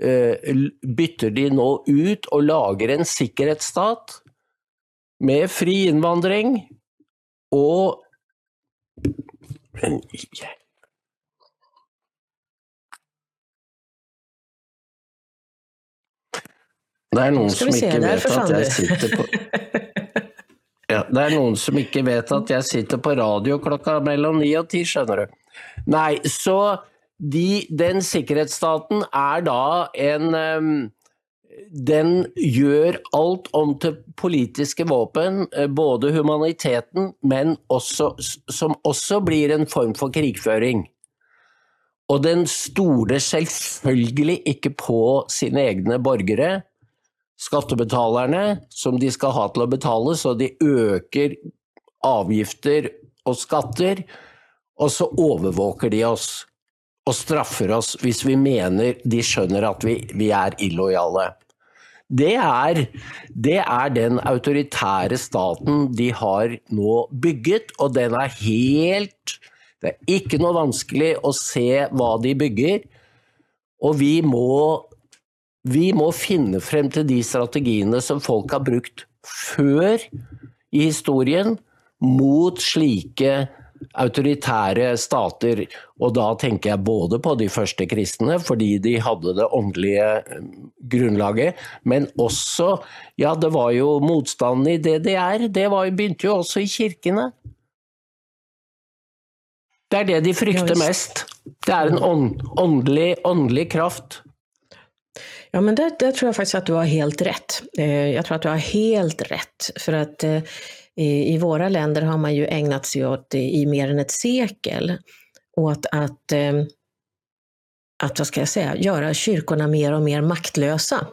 eh, bytter de nå ut og lager en sikkerhetsstat med fri innvandring og Det er noen som ikke vet at jeg sitter på ja, Det er noen som ikke vet at jeg sitter på radio klokka mellom ni og ti, skjønner du. Nei, så de, den sikkerhetsstaten er da en um, Den gjør alt om til politiske våpen, eh, både humaniteten, men også, som også blir en form for krigføring. Og den stoler selvfølgelig ikke på sine egne borgere skattebetalerne som de skal ha til å betale, så de øker avgifter og skatter, og så overvåker de oss og straffer oss hvis vi mener de skjønner at vi, vi er illojale. Det er, det er den autoritære staten de har nå bygget, og den er helt Det er ikke noe vanskelig å se hva de bygger, og vi må vi må finne frem til de strategiene som folk har brukt før i historien mot slike autoritære stater. Og da tenker jeg både på de første kristne, fordi de hadde det åndelige eh, grunnlaget, men også Ja, det var jo motstanden i DDR. Det var, begynte jo også i kirkene. Det er det de frykter mest. Det er en åndelig, åndelig kraft. Ja, men där, tror jag faktiskt att du har helt rätt. Eh, jag tror att du har helt rätt. För att eh, i våra länder har man ju ägnat sig åt i mer än ett sekel åt att, eh, att vad ska jag säga, göra kyrkorna mer och mer maktlösa.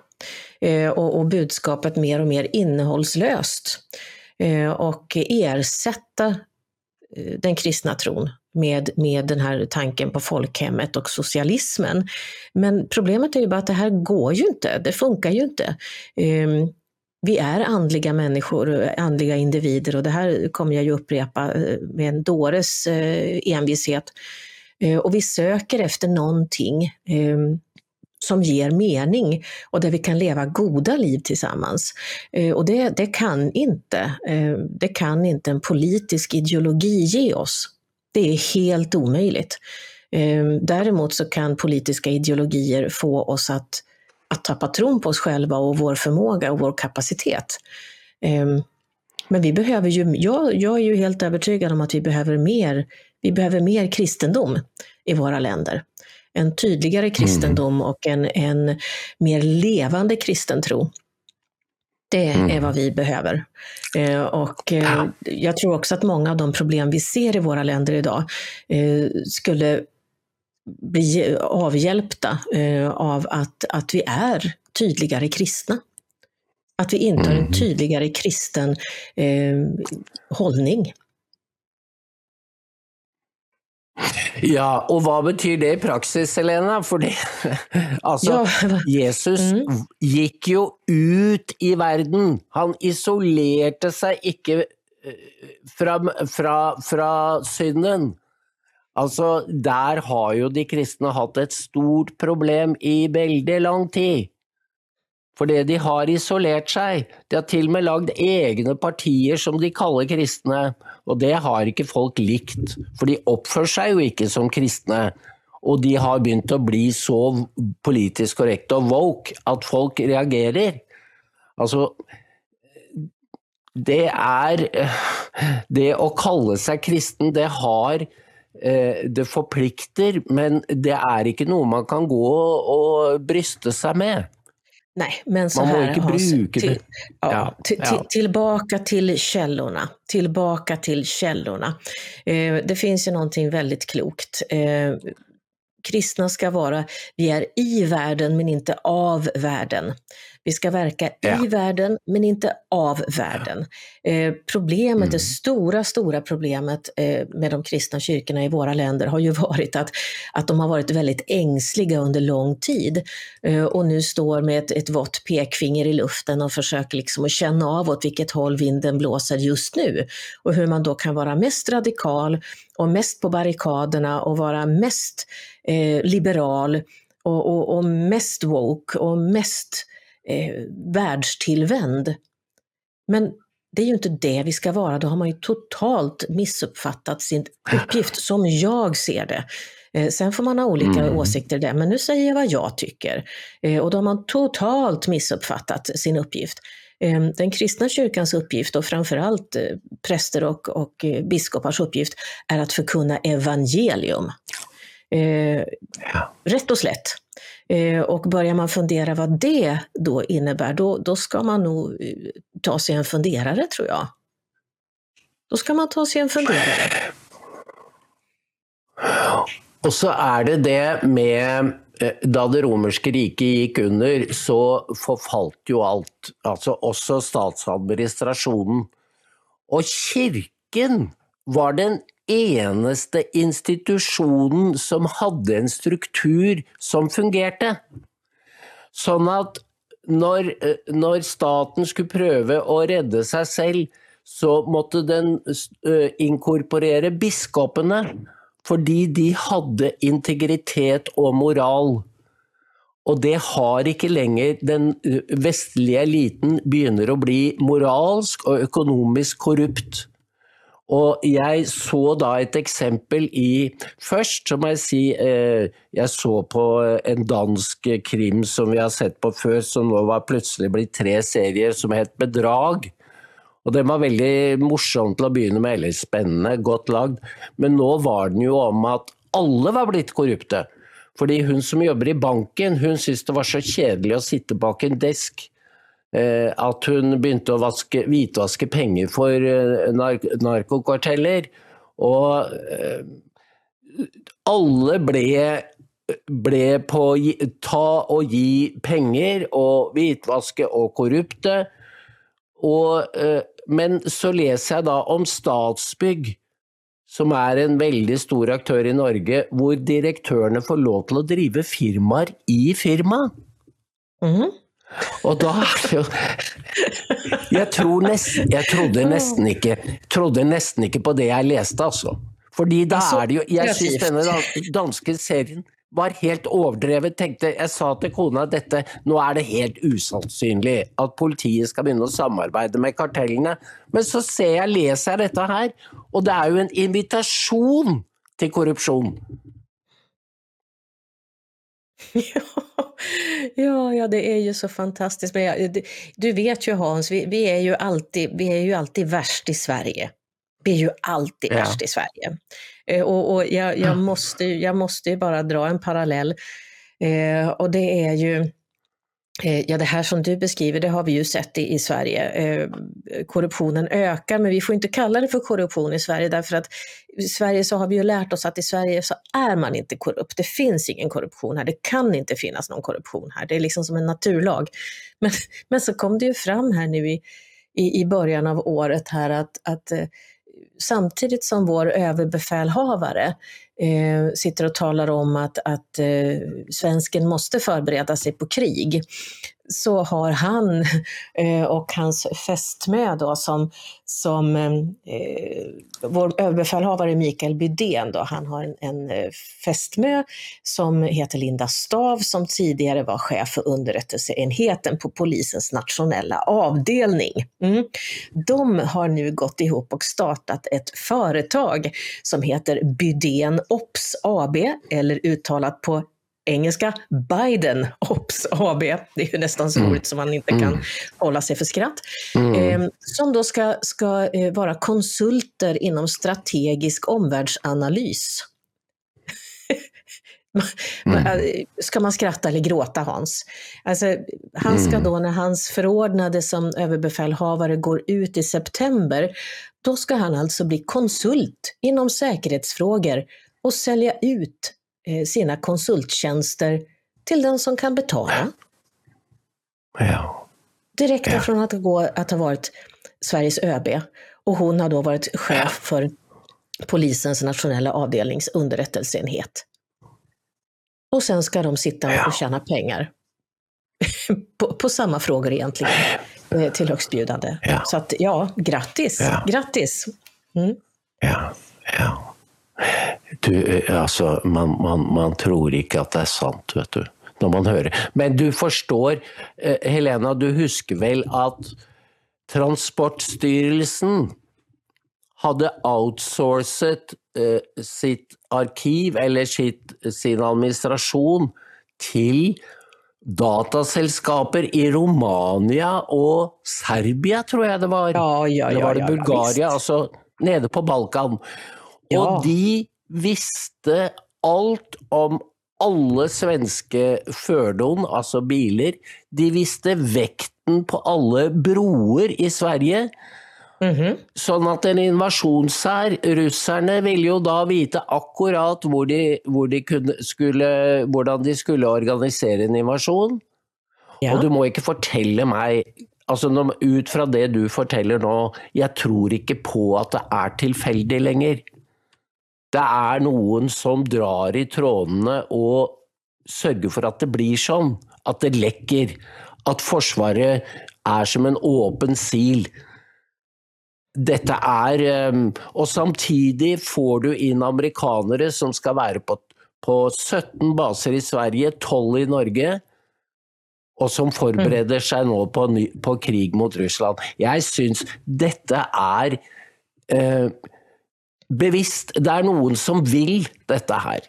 Eh, och, och budskapet mer och mer innehållslöst. Eh, och ersätta eh, den kristna tron med, med den här tanken på folkhemmet och socialismen. Men problemet är ju bara att det här går ju inte, det funkar ju inte. Um, vi är andliga människor, andliga individer och det här kommer jag ju upprepa eh, med en dåres eh, envishet. Eh, och vi söker efter någonting ehm, som ger mening och där vi kan leva goda liv tillsammans. Och det, det, kan inte, det kan inte en politisk ideologi ge oss. Det är helt omöjligt. Ehm, däremot så kan politiska ideologier få oss att, att tappa tron på oss själva och vår förmåga och vår kapacitet. Ehm, men vi behöver ju, jag, jag är ju helt övertygad om att vi behöver mer, vi behöver mer kristendom i våra länder. En tydligare kristendom mm. och en, en mer levande kristen tro. Det är mm. vad vi behöver. Eh, och eh, ja. jag tror också att många av de problem vi ser i våra länder idag eh, skulle bli avhjälpta av att, att vi är tydligare kristna. Att vi intar mm. en tydligare kristen eh, hållning. Ja, og hva betyr det i praksis, Helena? Fordi altså, ja. Jesus mm. gikk jo ut i verden. Han isolerte seg ikke eh, fra, fra, fra synden. Altså, der har jo de kristne hatt et stort problem i veldig lang tid. Fordi de har isolert seg. De har til og med lagd egne partier som de kaller kristne, og det har ikke folk likt. For de oppfører seg jo ikke som kristne. Og de har begynt å bli så politisk korrekte og woke at folk reagerer. Altså Det er Det å kalle seg kristen, det har eh, det forplikter, men det er ikke noe man kan gå og bryste seg med. Nej, men så Man här Hans, till, ja, ja, till, tillbaka till källorna. Tillbaka till källorna. Eh, det finns ju någonting väldigt klokt. Eh, kristna ska vara, vi är i världen men inte av världen. Vi ska verka Ja. i världen, men inte av världen. Eh, problemet, Mm. det stora, stora problemet eh, med de kristna kyrkorna i våra länder har ju varit att, att de har varit väldigt ängsliga under lång tid eh, och nu står med ett, ett vått pekfinger i luften och försöker liksom att känna av åt vilket håll vinden blåser just nu. Och hur man då kan vara mest radikal och mest på barrikaderna och vara mest eh, liberal och, och, och mest woke och mest eh, världstillvänd. Men det är ju inte det vi ska vara, då har man ju totalt missuppfattat sin uppgift som jag ser det. Eh, Sen får man ha olika Mm. åsikter där, men nu säger jag vad jag tycker. Eh, Och då har man totalt missuppfattat sin uppgift. Eh, Den kristna kyrkans uppgift och framförallt eh, präster och, och biskopars uppgift är att förkunna evangelium. Ja. Rätt och slätt. Eh, och börjar man fundera vad det då innebär, då, då ska man nog eh, ta sig en funderare tror jag. Då ska man ta sig en funderare. Och så är det det med eh, Da det romerske riket gick under, så forfalt ju allt, Altså også statsadministrasjonen. Og kirken var den eneste institusjonen som hadde en struktur som fungerte. Sånn at når, eh, når staten skulle prøve å redde seg selv, så måtte den eh, inkorporere biskopene. Fordi de hadde integritet og moral. Og det har ikke lenger den eh, vestlige eliten begynner å bli moralsk og økonomisk korrupt. Og jeg så da et eksempel i Først så må jeg si eh, jeg så på eh, en dansk krim som vi har sett på før, som nå var plutselig blitt tre serier, som het Bedrag. Og den var veldig morsom til å begynne med, eller spennende, godt lagd. Men nå var den jo om at alle var blitt korrupte. Fordi hun som jobber i banken, hun syntes det var så kjedelig å sitte bak en desk. Eh, at hun begynte å vaske, hvitvaske penger for eh, nark narkokarteller. Og eh, alle ble, ble på å ta og gi penger og hvitvaske og korrupte. Og, eh, men så leser jeg da om Statsbygg, som er en veldig stor aktør i Norge, hvor direktørene får lov til å drive firmaer i firmaet. Mhm. Og da Jeg, tror nesten, jeg trodde, nesten ikke, trodde nesten ikke på det jeg leste, altså. Fordi da er det jo Jeg syns denne dan- danske serien var helt overdrevet. Tenkte, jeg sa til kona dette Nå er det helt usannsynlig at politiet skal begynne å samarbeide med kartellene. Men så ser jeg, leser jeg dette her, og det er jo en invitasjon til korrupsjon. Ja, ja, det är ju så fantastiskt. Men jag, du vet ju Hans, vi, vi, är ju alltid, vi är ju alltid värst i Sverige. Vi är ju alltid Ja. värst i Sverige. Eh, Och, och jag, jag, måste, ju- jag måste ju bara dra en parallell. Eh, och det är ju, Eh, ja det här som du beskriver, det har vi ju sett i, i Sverige. Eh, korruptionen ökar, men vi får inte kalla det för korruption i Sverige därför att i Sverige så har vi ju lärt oss att i Sverige så är man inte korrupt. Det finns ingen korruption här. Det kan inte finnas någon korruption här. Det är liksom som en naturlag. Men, men så kom det ju fram här nu i, i, i början av året här att, att eh, samtidigt som vår överbefälhavare eh, sitter och talar om att, att eh, svensken måste förbereda sig på krig, så har han eh, och hans fästmö då som, som eh, eh, vår överbefälhavare Mikael Bydén, då, han har en, en eh, fästmö som heter Linda Stav som tidigare var chef för underrättelseenheten på polisens nationella avdelning. Mm. De har nu gått ihop och startat ett företag som heter Bydén Ops AB, eller uttalat på engelska Biden Ops AB. Det är ju nästan så Mm. roligt som man inte kan Mm. hålla sig för skratt. Mm. Eh, som då ska, ska eh, vara konsulter inom strategisk omvärldsanalys. Mm. Eh, Ska man skratta eller gråta Hans? Alltså, han ska Mm. då när hans förordnade som överbefälhavare går ut i september, då ska han alltså bli konsult inom säkerhetsfrågor och sälja ut sina konsulttjänster till den som kan betala. Ja. Direkt Ja. från att, gå, att ha varit Sveriges ÖB och hon har då varit chef för polisens nationella avdelnings underrättelseenhet. Och sen ska de sitta Ja. och tjäna pengar. på, på samma frågor egentligen, eh, till högstbjudande. Ja. Så att ja, grattis! Ja. Grattis! Mm. Ja, ja. Du, eh, altså, man, man, man tror ikke at det er sant, vet du, når man hører. Men du forstår, eh, Helena, du husker vel at Transportstyrelsen hadde outsourcet eh, sitt arkiv, eller sitt, sin administrasjon, til dataselskaper i Romania og Serbia, tror jeg det var. Ja, ja, ja, var det ja, ja, altså nede på Balkan. Ja. Og de visste alt om alle svenske fordon, altså biler. De visste vekten på alle broer i Sverige. Mhm. Sånn at en invasjonshær, russerne ville jo da vite akkurat hvor de, hvor de kunne, skulle, hvordan de skulle organisere en invasjon. Ja. Og du må ikke fortelle meg altså Ut fra det du forteller nå, jeg tror ikke på at det er tilfeldig lenger. Det er noen som drar i trådene og sørger for at det blir sånn. At det lekker. At Forsvaret er som en åpen sil. Dette er ehm, Og samtidig får du inn amerikanere som skal være på, på 17 baser i Sverige, 12 i Norge og som forbereder seg nå på, ny, på krig mot Russland. Jeg syns dette er eh, bevisst. Det är någon som vill detta här.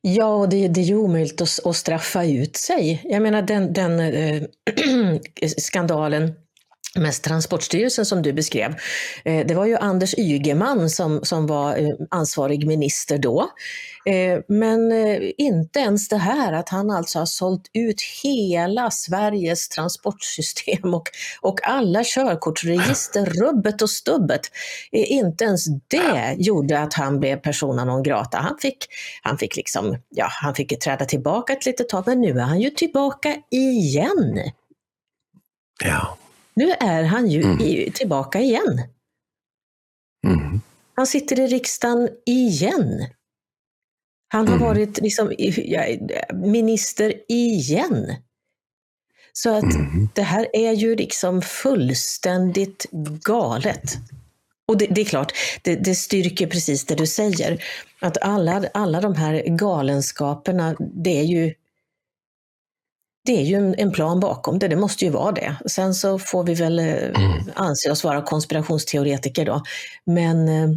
Ja, och det, det är ju omöjligt att, att straffa ut sig. Jag menar den, den äh, skandalen med Transportstyrelsen som du beskrev. Eh, det var ju Anders Ygeman som, som var eh, ansvarig minister då. Eh, men inte ens det här att han alltså har sålt ut hela Sveriges transportsystem och, och alla körkortsregister, rubbet och stubbet. Inte ens det gjorde att han blev persona non grata. Han fick, han fick liksom, ja, han fick träda tillbaka ett litet tag, men nu är han ju tillbaka igen. Ja. Nu är han ju i, tillbaka igen. Mm. Han sitter i riksdagen igen. Han har Mm. varit liksom, minister igen. Så att Mm. det här är ju liksom fullständigt galet. Och det, det är klart, det, det styrker precis det du säger. Att alla, alla de här galenskaperna, det är ju det är ju en, en plan bakom det, det måste ju vara det. Sen så får vi väl eh, anse oss vara konspirationsteoretiker då. Men eh,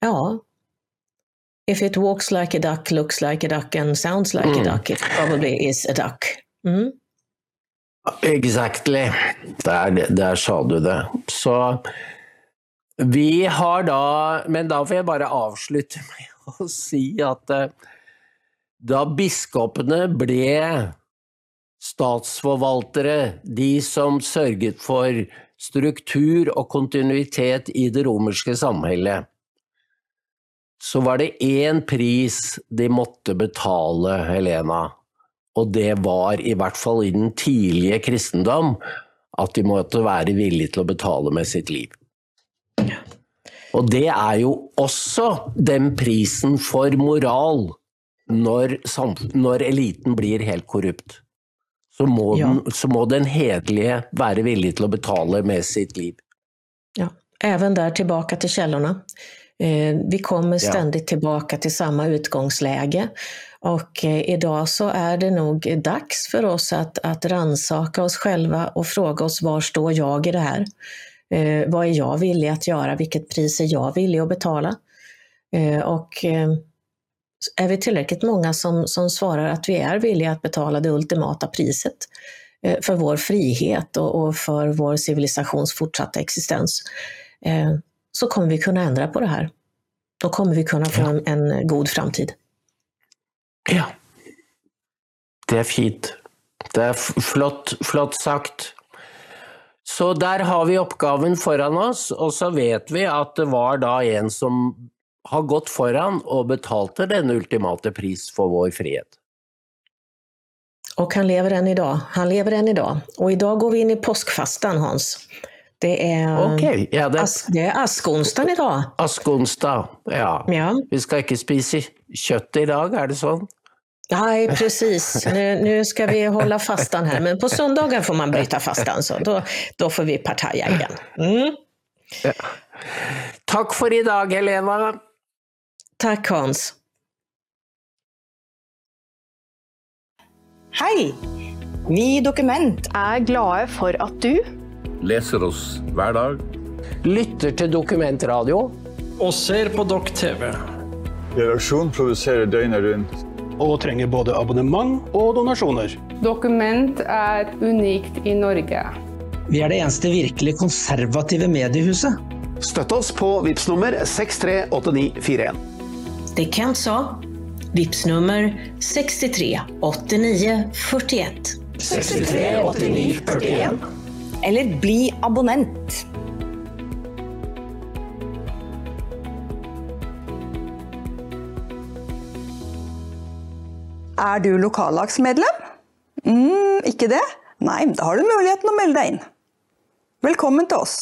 ja, if it walks like a duck, looks like a duck and sounds like Mm. a duck, it probably is a duck. Mm. Exactly. Der, der sa du det. Så vi har da Men da får jeg bare avslutte med å si at eh, da biskopene ble statsforvaltere, de som sørget for struktur og kontinuitet i det romerske samhället, så var det én pris de måtte betale, Helena. Og det var, i hvert fall i den tidlige kristendom, at de måtte være villige til å betale med sitt liv. Og det er jo også den prisen for moral når, når eliten blir helt korrupt. Så må, Ja. den, så må den hederlige være villig til å betale med sitt liv. Ja. Även där tillbaka till källorna. Eh, vi kommer Ja. ständigt tillbaka till samma utgångsläge. Och eh, idag så är det nog dags för oss att, att ransaka oss själva och fråga oss var står jag i det här? Eh, vad är jag villig att göra? Vilket pris är jag villig att betala? Eh, och eh, är vi tillräckligt många som, som svarar att vi är villiga att betala det ultimata priset eh, för vår frihet och, och för vår civilisations fortsatta existens, eh, så kommer vi kunna ändra på det här. Då kommer vi kunna få en, en god framtid. Ja. Det er fint. Det f- flott, flott sagt. Så der har vi oppgaven foran oss, og så vet vi at det var da en som har gått foran og betalte den ultimate pris for vår frihet. Och han lever än idag. Han lever än idag. Och idag går vi in i påskfastan, Hans. Det är, Ok, ja, det as, det är askonsdagen idag. askonsdag. Ja. Ja. Vi skal ikke spise kjøtt i dag, er det sånn? Nej, precis. Nu, nu ska vi hålla fastan här. Men på söndagar får man bryta fastan, så då, då får vi partaja igen. Mm. Takk for i dag, Helena. Tack Hans. Hei! Vi i Dokument er glade for at du leser oss hver dag. Lytter til Dokumentradio. og ser på Dokk TV. Redaksjon produserer døgnet rundt. Og trenger både abonnement og donasjoner. Dokument er unikt i Norge. Vi er det eneste virkelig konservative mediehuset. Støtt oss på VIPS nummer 638941. Det Kent sa. Vips nummer 63 89 41. 63 89 41. eller bli abonnent. Er du lokallagsmedlem? Mm, ikke det? Nei, da har du muligheten å melde deg inn. Velkommen til oss.